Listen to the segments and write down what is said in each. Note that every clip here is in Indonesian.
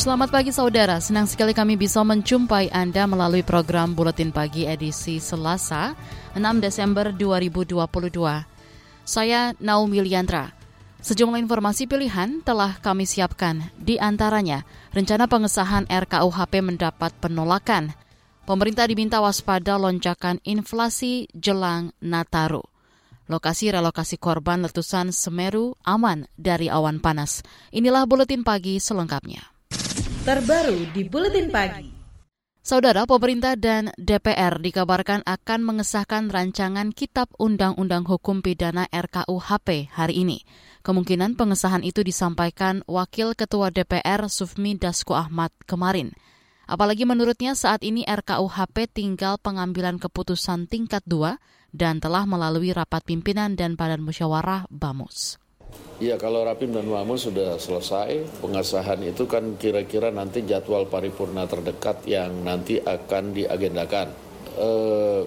Selamat pagi saudara, senang sekali kami bisa menjumpai Anda melalui program Buletin Pagi edisi Selasa, 6 Desember 2022. Saya Naomi Liandra. Sejumlah informasi pilihan telah kami siapkan, di antaranya rencana pengesahan RKUHP mendapat penolakan. Pemerintah diminta waspada lonjakan inflasi jelang Nataru. Lokasi relokasi korban letusan Semeru aman dari awan panas. Inilah Buletin Pagi selengkapnya terbaru di Buletin Pagi. Saudara, pemerintah dan DPR dikabarkan akan mengesahkan rancangan Kitab Undang-Undang Hukum Pidana RKUHP hari ini. Kemungkinan pengesahan itu disampaikan Wakil Ketua DPR Sufmi Dasko Ahmad kemarin. Apalagi menurutnya saat ini RKUHP tinggal pengambilan keputusan tingkat 2 dan telah melalui rapat pimpinan dan badan musyawarah BAMUS. Iya kalau Rapim dan Wamus sudah selesai, pengesahan itu kan kira-kira nanti jadwal paripurna terdekat yang nanti akan diagendakan. E,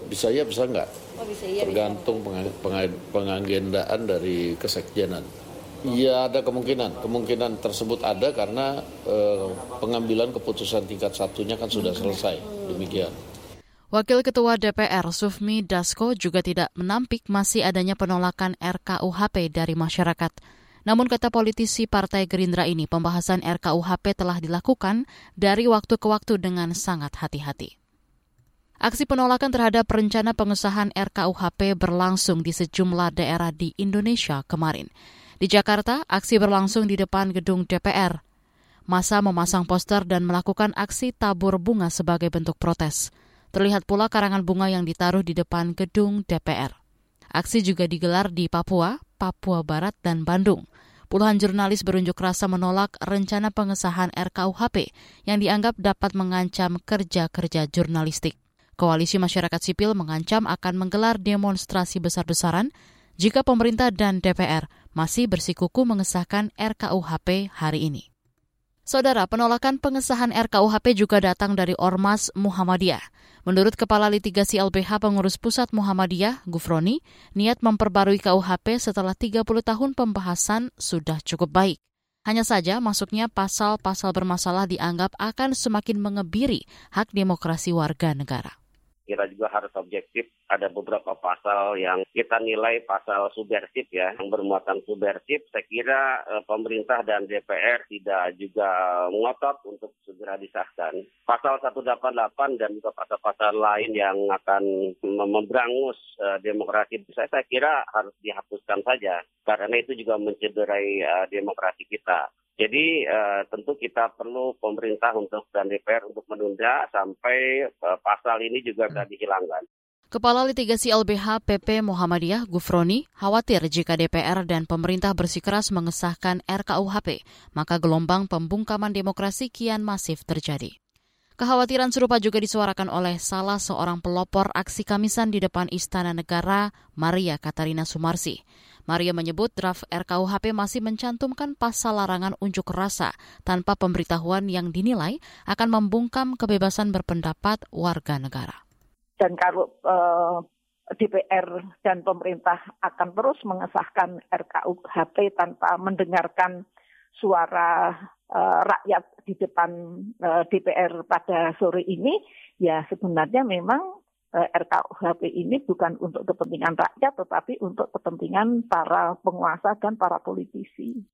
bisa ya bisa enggak? Oh, bisa iya, Tergantung bisa. pengagendaan dari kesekjenan. Iya ada kemungkinan, kemungkinan tersebut ada karena e, pengambilan keputusan tingkat satunya kan sudah selesai, demikian. Wakil Ketua DPR Sufmi Dasko juga tidak menampik masih adanya penolakan RKUHP dari masyarakat. Namun kata politisi Partai Gerindra ini, pembahasan RKUHP telah dilakukan dari waktu ke waktu dengan sangat hati-hati. Aksi penolakan terhadap rencana pengesahan RKUHP berlangsung di sejumlah daerah di Indonesia kemarin. Di Jakarta, aksi berlangsung di depan gedung DPR. Masa memasang poster dan melakukan aksi tabur bunga sebagai bentuk protes. Terlihat pula karangan bunga yang ditaruh di depan gedung DPR. Aksi juga digelar di Papua, Papua Barat, dan Bandung. Puluhan jurnalis berunjuk rasa menolak rencana pengesahan RKUHP yang dianggap dapat mengancam kerja-kerja jurnalistik. Koalisi masyarakat sipil mengancam akan menggelar demonstrasi besar-besaran jika pemerintah dan DPR masih bersikuku mengesahkan RKUHP hari ini. Saudara, penolakan pengesahan RKUHP juga datang dari Ormas Muhammadiyah. Menurut Kepala Litigasi LBH Pengurus Pusat Muhammadiyah, Gufroni, niat memperbarui KUHP setelah 30 tahun pembahasan sudah cukup baik. Hanya saja masuknya pasal-pasal bermasalah dianggap akan semakin mengebiri hak demokrasi warga negara kita juga harus objektif. Ada beberapa pasal yang kita nilai pasal subversif ya, yang bermuatan subversif. Saya kira eh, pemerintah dan DPR tidak juga ngotot untuk segera disahkan. Pasal 188 dan juga pasal-pasal lain yang akan memberangus eh, demokrasi saya, saya kira harus dihapuskan saja. Karena itu juga mencederai eh, demokrasi kita. Jadi uh, tentu kita perlu pemerintah untuk dan DPR untuk menunda sampai uh, pasal ini juga bisa dihilangkan. Kepala Litigasi LBH PP Muhammadiyah Gufroni khawatir jika DPR dan pemerintah bersikeras mengesahkan RKUHP, maka gelombang pembungkaman demokrasi kian masif terjadi. Kekhawatiran serupa juga disuarakan oleh salah seorang pelopor aksi Kamisan di depan Istana Negara, Maria Katarina Sumarsi. Maria menyebut draft RKUHP masih mencantumkan pasal larangan unjuk rasa tanpa pemberitahuan yang dinilai akan membungkam kebebasan berpendapat warga negara. Dan kalau uh, eh, DPR dan pemerintah akan terus mengesahkan RKUHP tanpa mendengarkan suara uh, rakyat di depan uh, eh, DPR pada sore ini, ya sebenarnya memang RKUHP ini bukan untuk kepentingan rakyat, tetapi untuk kepentingan para penguasa dan para politisi.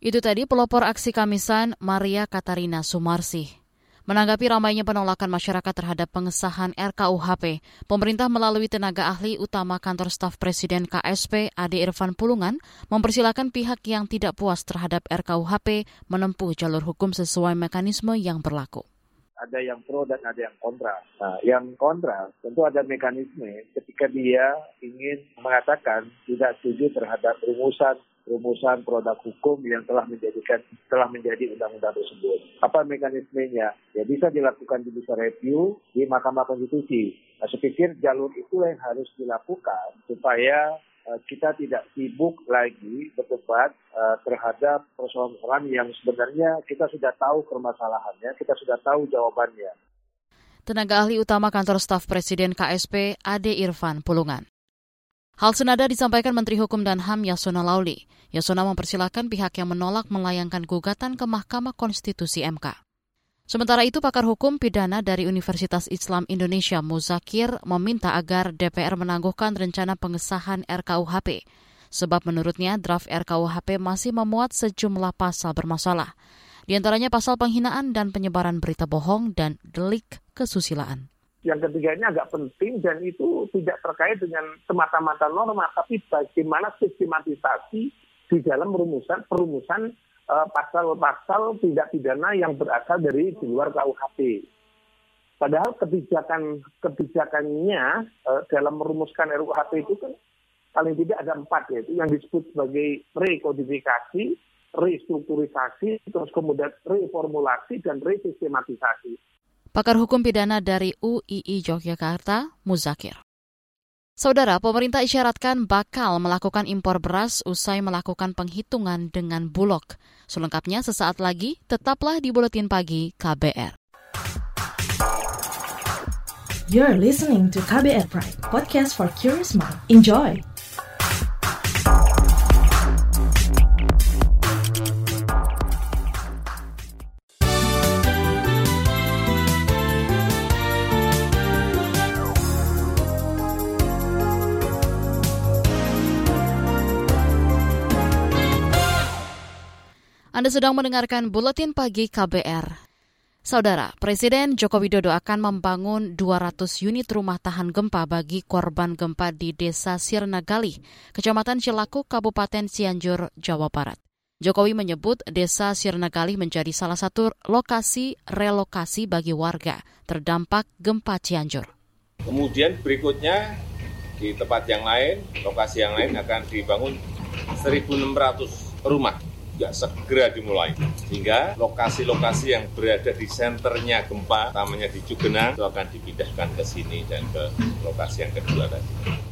Itu tadi pelopor aksi Kamisan Maria Katarina Sumarsi. Menanggapi ramainya penolakan masyarakat terhadap pengesahan RKUHP, pemerintah melalui tenaga ahli utama kantor staf Presiden KSP Ade Irfan Pulungan mempersilahkan pihak yang tidak puas terhadap RKUHP menempuh jalur hukum sesuai mekanisme yang berlaku ada yang pro dan ada yang kontra. Nah, yang kontra tentu ada mekanisme ketika dia ingin mengatakan tidak setuju terhadap rumusan rumusan produk hukum yang telah menjadikan telah menjadi undang-undang tersebut. Apa mekanismenya? Ya bisa dilakukan judicial review di Mahkamah Konstitusi. Nah, saya pikir jalur itulah yang harus dilakukan supaya kita tidak sibuk lagi berdebat uh, terhadap persoalan-persoalan yang sebenarnya kita sudah tahu permasalahannya, kita sudah tahu jawabannya. Tenaga ahli utama kantor staf Presiden KSP Ade Irfan Pulungan. Hal senada disampaikan Menteri Hukum dan HAM Yasona Lauli. Yasona mempersilahkan pihak yang menolak melayangkan gugatan ke Mahkamah Konstitusi MK. Sementara itu, pakar hukum pidana dari Universitas Islam Indonesia Muzakir meminta agar DPR menangguhkan rencana pengesahan RKUHP, sebab menurutnya draft RKUHP masih memuat sejumlah pasal bermasalah, di antaranya pasal penghinaan dan penyebaran berita bohong dan delik kesusilaan. Yang ketiga ini agak penting dan itu tidak terkait dengan semata-mata norma, tapi bagaimana sistematisasi di dalam perumusan perumusan pasal-pasal tindak pidana yang berasal dari di luar KUHP. Padahal kebijakan kebijakannya uh, dalam merumuskan RUHP itu kan paling tidak ada empat yaitu yang disebut sebagai rekodifikasi, restrukturisasi, terus kemudian reformulasi dan resistematisasi. Pakar Hukum Pidana dari UII Yogyakarta, Muzakir. Saudara, pemerintah isyaratkan bakal melakukan impor beras usai melakukan penghitungan dengan Bulog. Selengkapnya sesaat lagi, tetaplah di Buletin Pagi KBR. You're listening to KBR Pride, podcast for curious mind. Enjoy! Anda sedang mendengarkan Buletin Pagi KBR. Saudara, Presiden Joko Widodo akan membangun 200 unit rumah tahan gempa bagi korban gempa di Desa Sirnagali, Kecamatan Cilaku, Kabupaten Cianjur, Jawa Barat. Jokowi menyebut Desa Sirnagali menjadi salah satu lokasi relokasi bagi warga terdampak gempa Cianjur. Kemudian berikutnya di tempat yang lain, lokasi yang lain akan dibangun 1.600 rumah juga segera dimulai. Sehingga lokasi-lokasi yang berada di senternya gempa, utamanya di Cugenang, itu akan dipindahkan ke sini dan ke lokasi yang kedua tadi.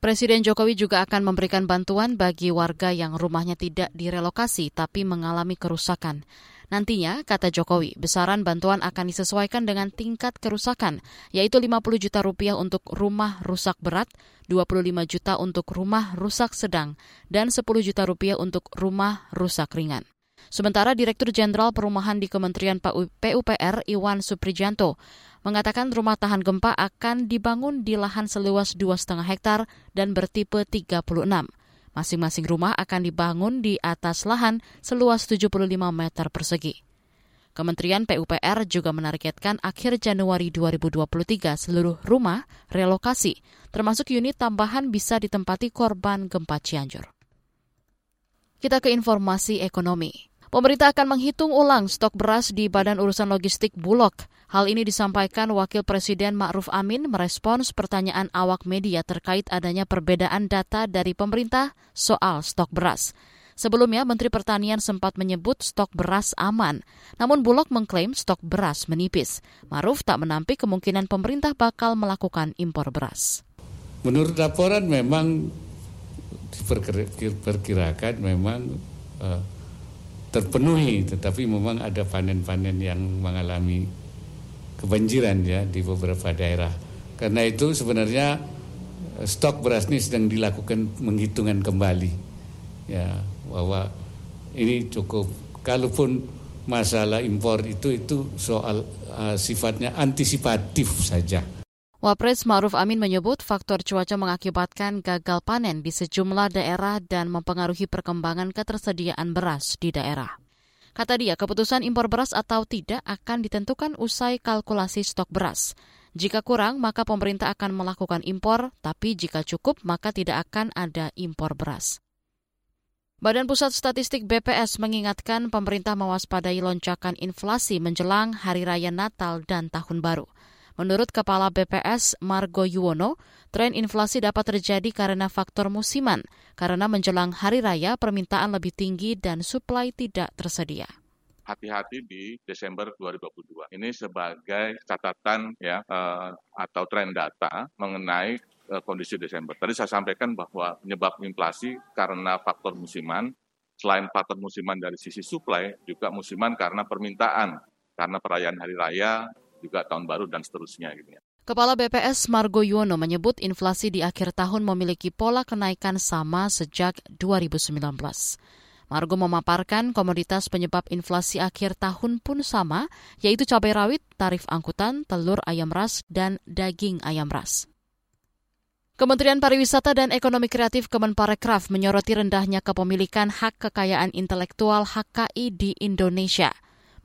Presiden Jokowi juga akan memberikan bantuan bagi warga yang rumahnya tidak direlokasi tapi mengalami kerusakan. Nantinya, kata Jokowi, besaran bantuan akan disesuaikan dengan tingkat kerusakan, yaitu 50 juta rupiah untuk rumah rusak berat, 25 juta untuk rumah rusak sedang, dan 10 juta rupiah untuk rumah rusak ringan. Sementara Direktur Jenderal Perumahan di Kementerian PUPR Iwan Suprijanto mengatakan rumah tahan gempa akan dibangun di lahan seluas 2,5 hektar dan bertipe 36. Masing-masing rumah akan dibangun di atas lahan seluas 75 meter persegi. Kementerian PUPR juga menargetkan akhir Januari 2023 seluruh rumah relokasi, termasuk unit tambahan bisa ditempati korban gempa Cianjur. Kita ke informasi ekonomi. Pemerintah akan menghitung ulang stok beras di Badan Urusan Logistik Bulog. Hal ini disampaikan Wakil Presiden Ma'ruf Amin merespons pertanyaan awak media terkait adanya perbedaan data dari pemerintah soal stok beras. Sebelumnya, Menteri Pertanian sempat menyebut stok beras aman, namun Bulog mengklaim stok beras menipis. Maruf tak menampik kemungkinan pemerintah bakal melakukan impor beras. Menurut laporan memang diperkirakan memang uh, terpenuhi, tetapi memang ada panen-panen yang mengalami kebanjiran ya di beberapa daerah. Karena itu sebenarnya eh, stok beras ini sedang dilakukan menghitungan kembali, ya bahwa ini cukup. Kalaupun masalah impor itu itu soal uh, sifatnya antisipatif saja. Wapres Maruf Amin menyebut faktor cuaca mengakibatkan gagal panen di sejumlah daerah dan mempengaruhi perkembangan ketersediaan beras di daerah. Kata dia, keputusan impor beras atau tidak akan ditentukan usai kalkulasi stok beras. Jika kurang, maka pemerintah akan melakukan impor, tapi jika cukup, maka tidak akan ada impor beras. Badan Pusat Statistik BPS mengingatkan pemerintah mewaspadai lonjakan inflasi menjelang Hari Raya Natal dan Tahun Baru. Menurut Kepala BPS Margo Yuwono, tren inflasi dapat terjadi karena faktor musiman, karena menjelang hari raya permintaan lebih tinggi dan suplai tidak tersedia hati-hati di Desember 2022. Ini sebagai catatan ya uh, atau tren data mengenai uh, kondisi Desember. Tadi saya sampaikan bahwa penyebab inflasi karena faktor musiman, selain faktor musiman dari sisi supply, juga musiman karena permintaan, karena perayaan hari raya, juga tahun baru dan seterusnya gitu ya. Kepala BPS Margo Yuwono menyebut inflasi di akhir tahun memiliki pola kenaikan sama sejak 2019. Margo memaparkan komoditas penyebab inflasi akhir tahun pun sama, yaitu cabai rawit, tarif angkutan, telur ayam ras, dan daging ayam ras. Kementerian Pariwisata dan Ekonomi Kreatif Kemenparekraf menyoroti rendahnya kepemilikan hak kekayaan intelektual HKI di Indonesia.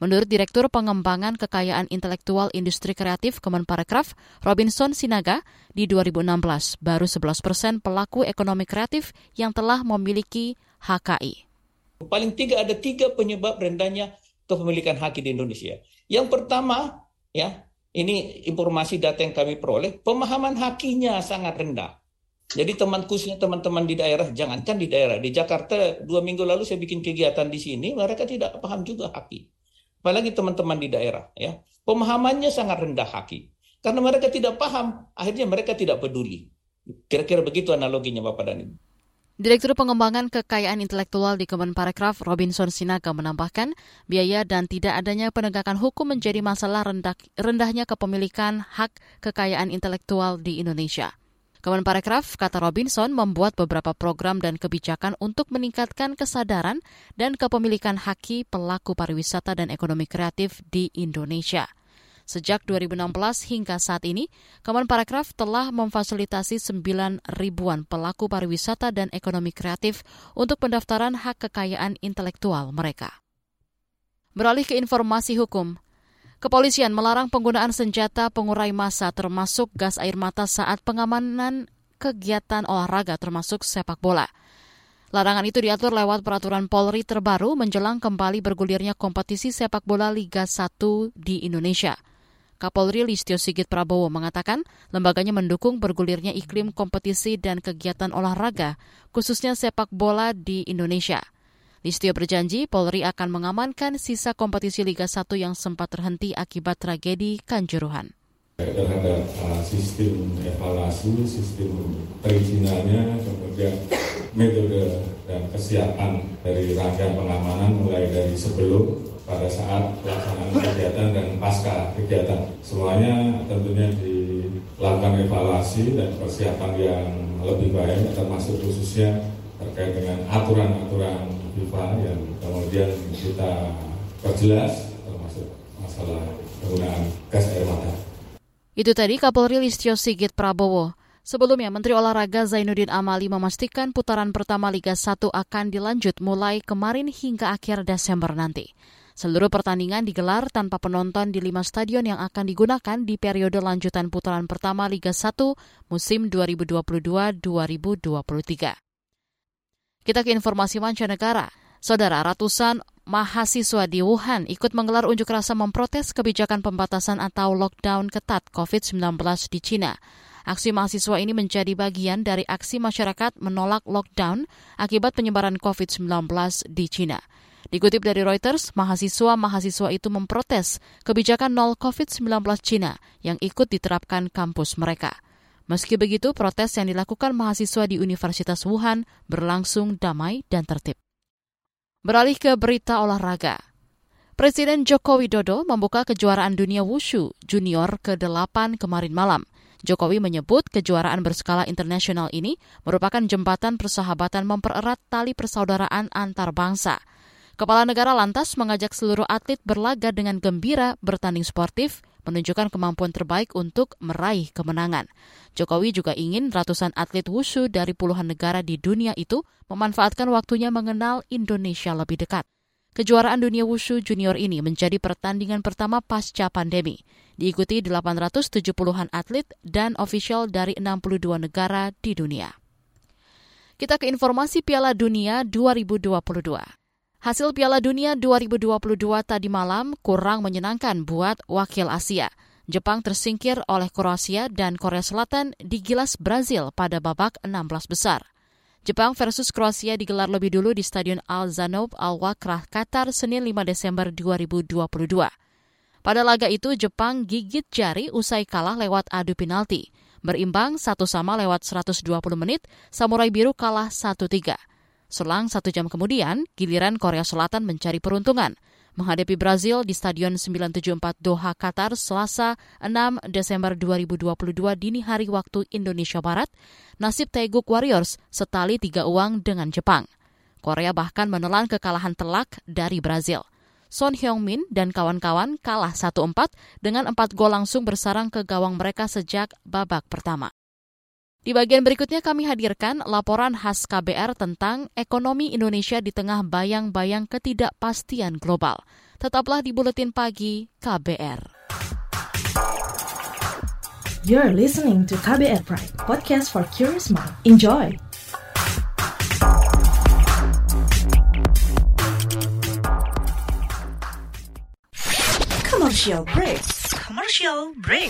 Menurut Direktur Pengembangan Kekayaan Intelektual Industri Kreatif Kemenparekraf, Robinson Sinaga, di 2016 baru 11 persen pelaku ekonomi kreatif yang telah memiliki HKI. Paling tiga ada tiga penyebab rendahnya kepemilikan haki di Indonesia. Yang pertama, ya ini informasi data yang kami peroleh, pemahaman hakinya sangat rendah. Jadi teman khususnya teman-teman di daerah, jangankan di daerah, di Jakarta dua minggu lalu saya bikin kegiatan di sini, mereka tidak paham juga haki. Apalagi teman-teman di daerah, ya pemahamannya sangat rendah haki. Karena mereka tidak paham, akhirnya mereka tidak peduli. Kira-kira begitu analoginya Bapak dan Ibu. Direktur Pengembangan Kekayaan Intelektual di Kemenparekraf Robinson Sinaga menambahkan, biaya dan tidak adanya penegakan hukum menjadi masalah rendah, rendahnya kepemilikan hak kekayaan intelektual di Indonesia. Kemenparekraf, kata Robinson, membuat beberapa program dan kebijakan untuk meningkatkan kesadaran dan kepemilikan haki pelaku pariwisata dan ekonomi kreatif di Indonesia. Sejak 2016 hingga saat ini, Kemenparekraf telah memfasilitasi 9 ribuan pelaku pariwisata dan ekonomi kreatif untuk pendaftaran hak kekayaan intelektual mereka. Beralih ke informasi hukum, Kepolisian melarang penggunaan senjata pengurai massa termasuk gas air mata saat pengamanan kegiatan olahraga termasuk sepak bola. Larangan itu diatur lewat peraturan Polri terbaru menjelang kembali bergulirnya kompetisi sepak bola Liga 1 di Indonesia. Kapolri Listio Sigit Prabowo mengatakan lembaganya mendukung bergulirnya iklim kompetisi dan kegiatan olahraga, khususnya sepak bola di Indonesia. Listio berjanji Polri akan mengamankan sisa kompetisi Liga 1 yang sempat terhenti akibat tragedi Kanjuruhan. Terhadap uh, sistem evaluasi, sistem perizinannya, kemudian metode dan kesiapan dari rangkaian pengamanan mulai dari sebelum pada saat pelaksanaan kegiatan dan pasca kegiatan. Semuanya tentunya dilakukan evaluasi dan persiapan yang lebih baik, termasuk khususnya terkait dengan aturan-aturan FIFA yang kemudian kita perjelas, termasuk masalah penggunaan gas air mata. Itu tadi Kapolri Listio Sigit Prabowo. Sebelumnya, Menteri Olahraga Zainuddin Amali memastikan putaran pertama Liga 1 akan dilanjut mulai kemarin hingga akhir Desember nanti. Seluruh pertandingan digelar tanpa penonton di lima stadion yang akan digunakan di periode lanjutan putaran pertama Liga 1 musim 2022-2023. Kita ke informasi mancanegara. Saudara, ratusan mahasiswa di Wuhan ikut menggelar unjuk rasa memprotes kebijakan pembatasan atau lockdown ketat COVID-19 di China. Aksi mahasiswa ini menjadi bagian dari aksi masyarakat menolak lockdown akibat penyebaran COVID-19 di China. Dikutip dari Reuters, mahasiswa-mahasiswa itu memprotes kebijakan nol COVID-19 Cina yang ikut diterapkan kampus mereka. Meski begitu, protes yang dilakukan mahasiswa di Universitas Wuhan berlangsung damai dan tertib. Beralih ke berita olahraga. Presiden Joko Widodo membuka kejuaraan dunia wushu junior ke-8 kemarin malam. Jokowi menyebut kejuaraan berskala internasional ini merupakan jembatan persahabatan mempererat tali persaudaraan antar bangsa – Kepala negara lantas mengajak seluruh atlet berlaga dengan gembira bertanding sportif, menunjukkan kemampuan terbaik untuk meraih kemenangan. Jokowi juga ingin ratusan atlet wushu dari puluhan negara di dunia itu memanfaatkan waktunya mengenal Indonesia lebih dekat. Kejuaraan dunia wushu junior ini menjadi pertandingan pertama pasca pandemi. Diikuti 870-an atlet dan ofisial dari 62 negara di dunia. Kita ke informasi Piala Dunia 2022. Hasil Piala Dunia 2022 tadi malam kurang menyenangkan buat wakil Asia. Jepang tersingkir oleh Kroasia dan Korea Selatan digilas Brazil pada babak 16 besar. Jepang versus Kroasia digelar lebih dulu di Stadion Al Zanoub Al Wakrah, Qatar, Senin 5 Desember 2022. Pada laga itu, Jepang gigit jari usai kalah lewat adu penalti. Berimbang satu sama lewat 120 menit, Samurai Biru kalah 1-3. Selang satu jam kemudian, giliran Korea Selatan mencari peruntungan. Menghadapi Brazil di Stadion 974 Doha, Qatar, Selasa 6 Desember 2022 dini hari waktu Indonesia Barat, nasib Taeguk Warriors setali tiga uang dengan Jepang. Korea bahkan menelan kekalahan telak dari Brazil. Son Heung-min dan kawan-kawan kalah 1-4 dengan empat gol langsung bersarang ke gawang mereka sejak babak pertama. Di bagian berikutnya kami hadirkan laporan khas KBR tentang ekonomi Indonesia di tengah bayang-bayang ketidakpastian global. Tetaplah di Buletin Pagi KBR. You're listening to KBR Pride, podcast for curious mind. Enjoy! Commercial break. Commercial break.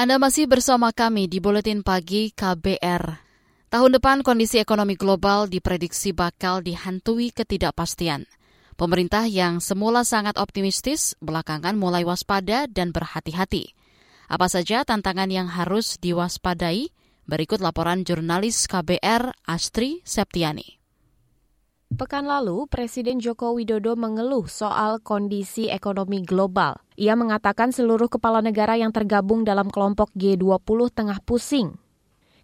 Anda masih bersama kami di Buletin Pagi KBR. Tahun depan kondisi ekonomi global diprediksi bakal dihantui ketidakpastian. Pemerintah yang semula sangat optimistis belakangan mulai waspada dan berhati-hati. Apa saja tantangan yang harus diwaspadai? Berikut laporan jurnalis KBR Astri Septiani. Pekan lalu, Presiden Joko Widodo mengeluh soal kondisi ekonomi global. Ia mengatakan seluruh kepala negara yang tergabung dalam kelompok G20 tengah pusing.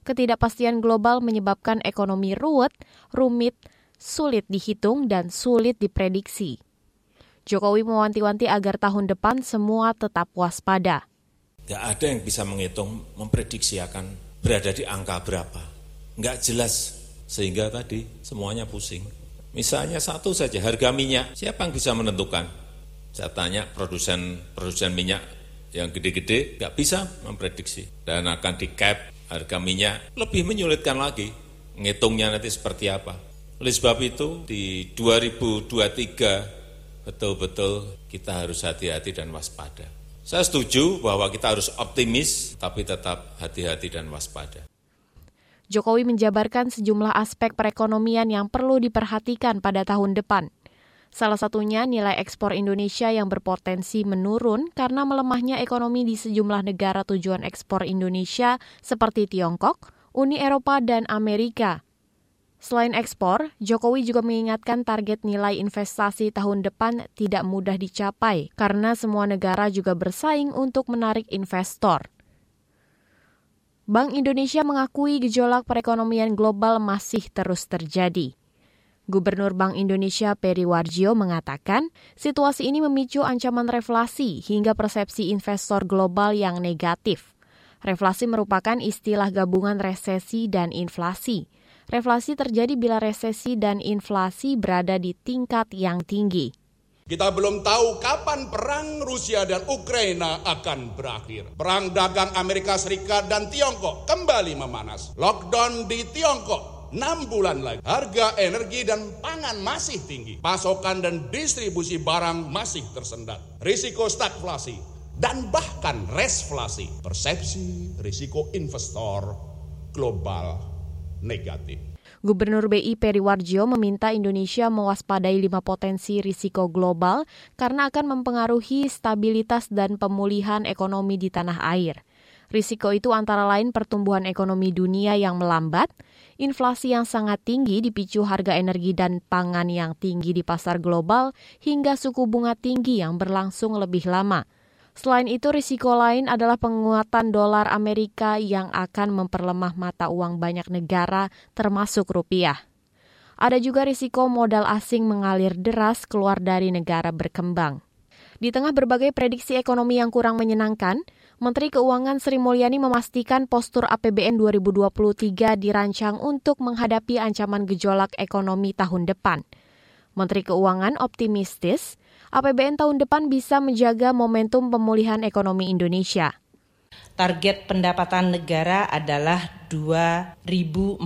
Ketidakpastian global menyebabkan ekonomi ruwet, rumit, sulit dihitung, dan sulit diprediksi. Jokowi mewanti-wanti agar tahun depan semua tetap waspada. Gak ada yang bisa menghitung, memprediksi akan berada di angka berapa. Nggak jelas, sehingga tadi semuanya pusing. Misalnya satu saja, harga minyak, siapa yang bisa menentukan? Saya tanya produsen produsen minyak yang gede-gede nggak bisa memprediksi dan akan di cap harga minyak lebih menyulitkan lagi ngitungnya nanti seperti apa. Oleh sebab itu di 2023 betul-betul kita harus hati-hati dan waspada. Saya setuju bahwa kita harus optimis tapi tetap hati-hati dan waspada. Jokowi menjabarkan sejumlah aspek perekonomian yang perlu diperhatikan pada tahun depan. Salah satunya nilai ekspor Indonesia yang berpotensi menurun karena melemahnya ekonomi di sejumlah negara tujuan ekspor Indonesia seperti Tiongkok, Uni Eropa, dan Amerika. Selain ekspor, Jokowi juga mengingatkan target nilai investasi tahun depan tidak mudah dicapai karena semua negara juga bersaing untuk menarik investor. Bank Indonesia mengakui gejolak perekonomian global masih terus terjadi. Gubernur Bank Indonesia Peri Warjio mengatakan, situasi ini memicu ancaman reflasi hingga persepsi investor global yang negatif. Reflasi merupakan istilah gabungan resesi dan inflasi. Reflasi terjadi bila resesi dan inflasi berada di tingkat yang tinggi. Kita belum tahu kapan perang Rusia dan Ukraina akan berakhir. Perang dagang Amerika Serikat dan Tiongkok kembali memanas. Lockdown di Tiongkok 6 bulan lagi. Harga energi dan pangan masih tinggi. Pasokan dan distribusi barang masih tersendat. Risiko stagflasi dan bahkan resflasi. Persepsi risiko investor global negatif. Gubernur BI Periwarjo meminta Indonesia mewaspadai lima potensi risiko global karena akan mempengaruhi stabilitas dan pemulihan ekonomi di tanah air. Risiko itu antara lain pertumbuhan ekonomi dunia yang melambat, inflasi yang sangat tinggi dipicu harga energi dan pangan yang tinggi di pasar global, hingga suku bunga tinggi yang berlangsung lebih lama. Selain itu, risiko lain adalah penguatan dolar Amerika yang akan memperlemah mata uang banyak negara, termasuk rupiah. Ada juga risiko modal asing mengalir deras keluar dari negara berkembang. Di tengah berbagai prediksi ekonomi yang kurang menyenangkan, Menteri Keuangan Sri Mulyani memastikan postur APBN 2023 dirancang untuk menghadapi ancaman gejolak ekonomi tahun depan. Menteri Keuangan optimistis APBN tahun depan bisa menjaga momentum pemulihan ekonomi Indonesia. Target pendapatan negara adalah 2.460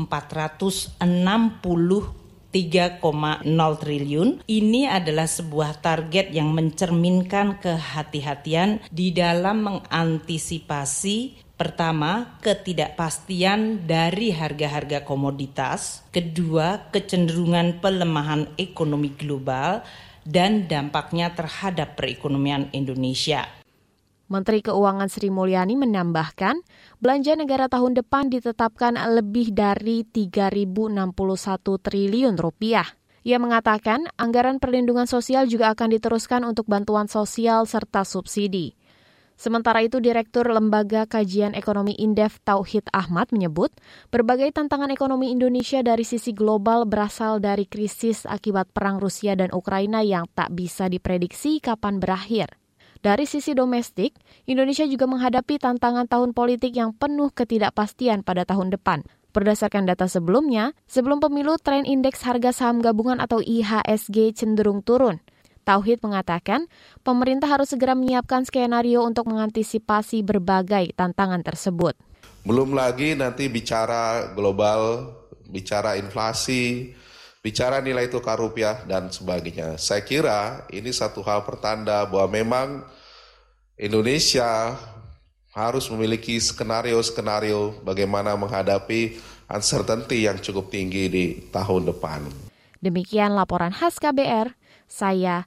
3,0 triliun. Ini adalah sebuah target yang mencerminkan kehati-hatian di dalam mengantisipasi Pertama, ketidakpastian dari harga-harga komoditas. Kedua, kecenderungan pelemahan ekonomi global dan dampaknya terhadap perekonomian Indonesia. Menteri Keuangan Sri Mulyani menambahkan, belanja negara tahun depan ditetapkan lebih dari 3.061 triliun rupiah. Ia mengatakan anggaran perlindungan sosial juga akan diteruskan untuk bantuan sosial serta subsidi. Sementara itu, Direktur Lembaga Kajian Ekonomi Indef Tauhid Ahmad menyebut, berbagai tantangan ekonomi Indonesia dari sisi global berasal dari krisis akibat perang Rusia dan Ukraina yang tak bisa diprediksi kapan berakhir. Dari sisi domestik, Indonesia juga menghadapi tantangan tahun politik yang penuh ketidakpastian pada tahun depan. Berdasarkan data sebelumnya, sebelum pemilu tren indeks harga saham gabungan atau IHSG cenderung turun. Tauhid mengatakan, pemerintah harus segera menyiapkan skenario untuk mengantisipasi berbagai tantangan tersebut. Belum lagi nanti bicara global, bicara inflasi, bicara nilai tukar rupiah dan sebagainya. Saya kira ini satu hal pertanda bahwa memang Indonesia harus memiliki skenario-skenario bagaimana menghadapi uncertainty yang cukup tinggi di tahun depan. Demikian laporan khas KBR, saya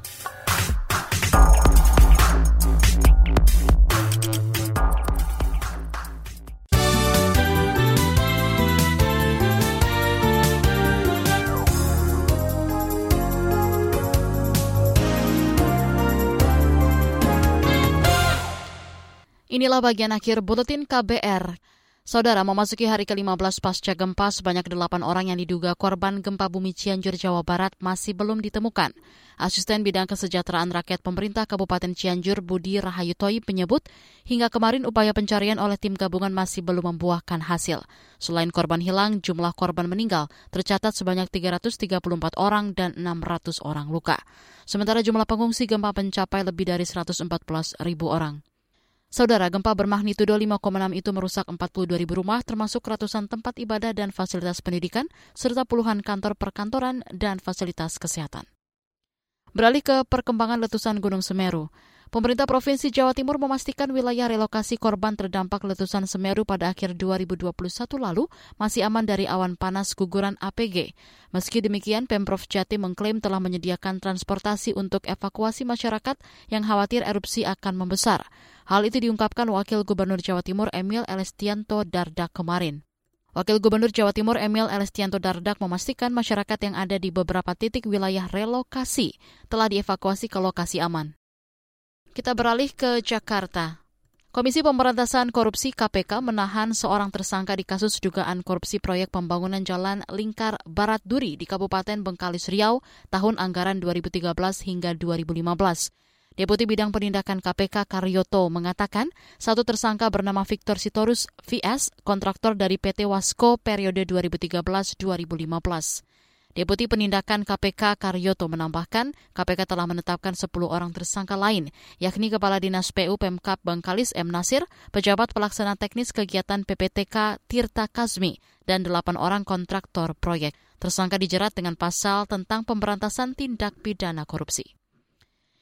Inilah bagian akhir Buletin KBR. Saudara, memasuki hari ke-15 pasca gempa, sebanyak delapan orang yang diduga korban gempa bumi Cianjur, Jawa Barat masih belum ditemukan. Asisten Bidang Kesejahteraan Rakyat Pemerintah Kabupaten Cianjur, Budi Rahayu Toib, menyebut hingga kemarin upaya pencarian oleh tim gabungan masih belum membuahkan hasil. Selain korban hilang, jumlah korban meninggal tercatat sebanyak 334 orang dan 600 orang luka. Sementara jumlah pengungsi gempa mencapai lebih dari 114 ribu orang. Saudara, gempa bermagnitudo 5,6 itu merusak 42 ribu rumah, termasuk ratusan tempat ibadah dan fasilitas pendidikan, serta puluhan kantor perkantoran dan fasilitas kesehatan. Beralih ke perkembangan letusan Gunung Semeru. Pemerintah Provinsi Jawa Timur memastikan wilayah relokasi korban terdampak letusan Semeru pada akhir 2021 lalu masih aman dari awan panas guguran APG. Meski demikian, Pemprov Jatim mengklaim telah menyediakan transportasi untuk evakuasi masyarakat yang khawatir erupsi akan membesar. Hal itu diungkapkan Wakil Gubernur Jawa Timur Emil Elestianto Dardak kemarin. Wakil Gubernur Jawa Timur Emil Elestianto Dardak memastikan masyarakat yang ada di beberapa titik wilayah relokasi telah dievakuasi ke lokasi aman. Kita beralih ke Jakarta. Komisi Pemberantasan Korupsi KPK menahan seorang tersangka di kasus dugaan korupsi proyek pembangunan jalan Lingkar Barat Duri di Kabupaten Bengkalis Riau tahun anggaran 2013 hingga 2015. Deputi Bidang Penindakan KPK Karyoto mengatakan satu tersangka bernama Victor Sitorus VS, kontraktor dari PT Wasko periode 2013-2015. Deputi Penindakan KPK Karyoto menambahkan, KPK telah menetapkan 10 orang tersangka lain, yakni Kepala Dinas PU Pemkap Bangkalis M. Nasir, pejabat pelaksana teknis kegiatan PPTK Tirta Kazmi, dan 8 orang kontraktor proyek. Tersangka dijerat dengan pasal tentang pemberantasan tindak pidana korupsi.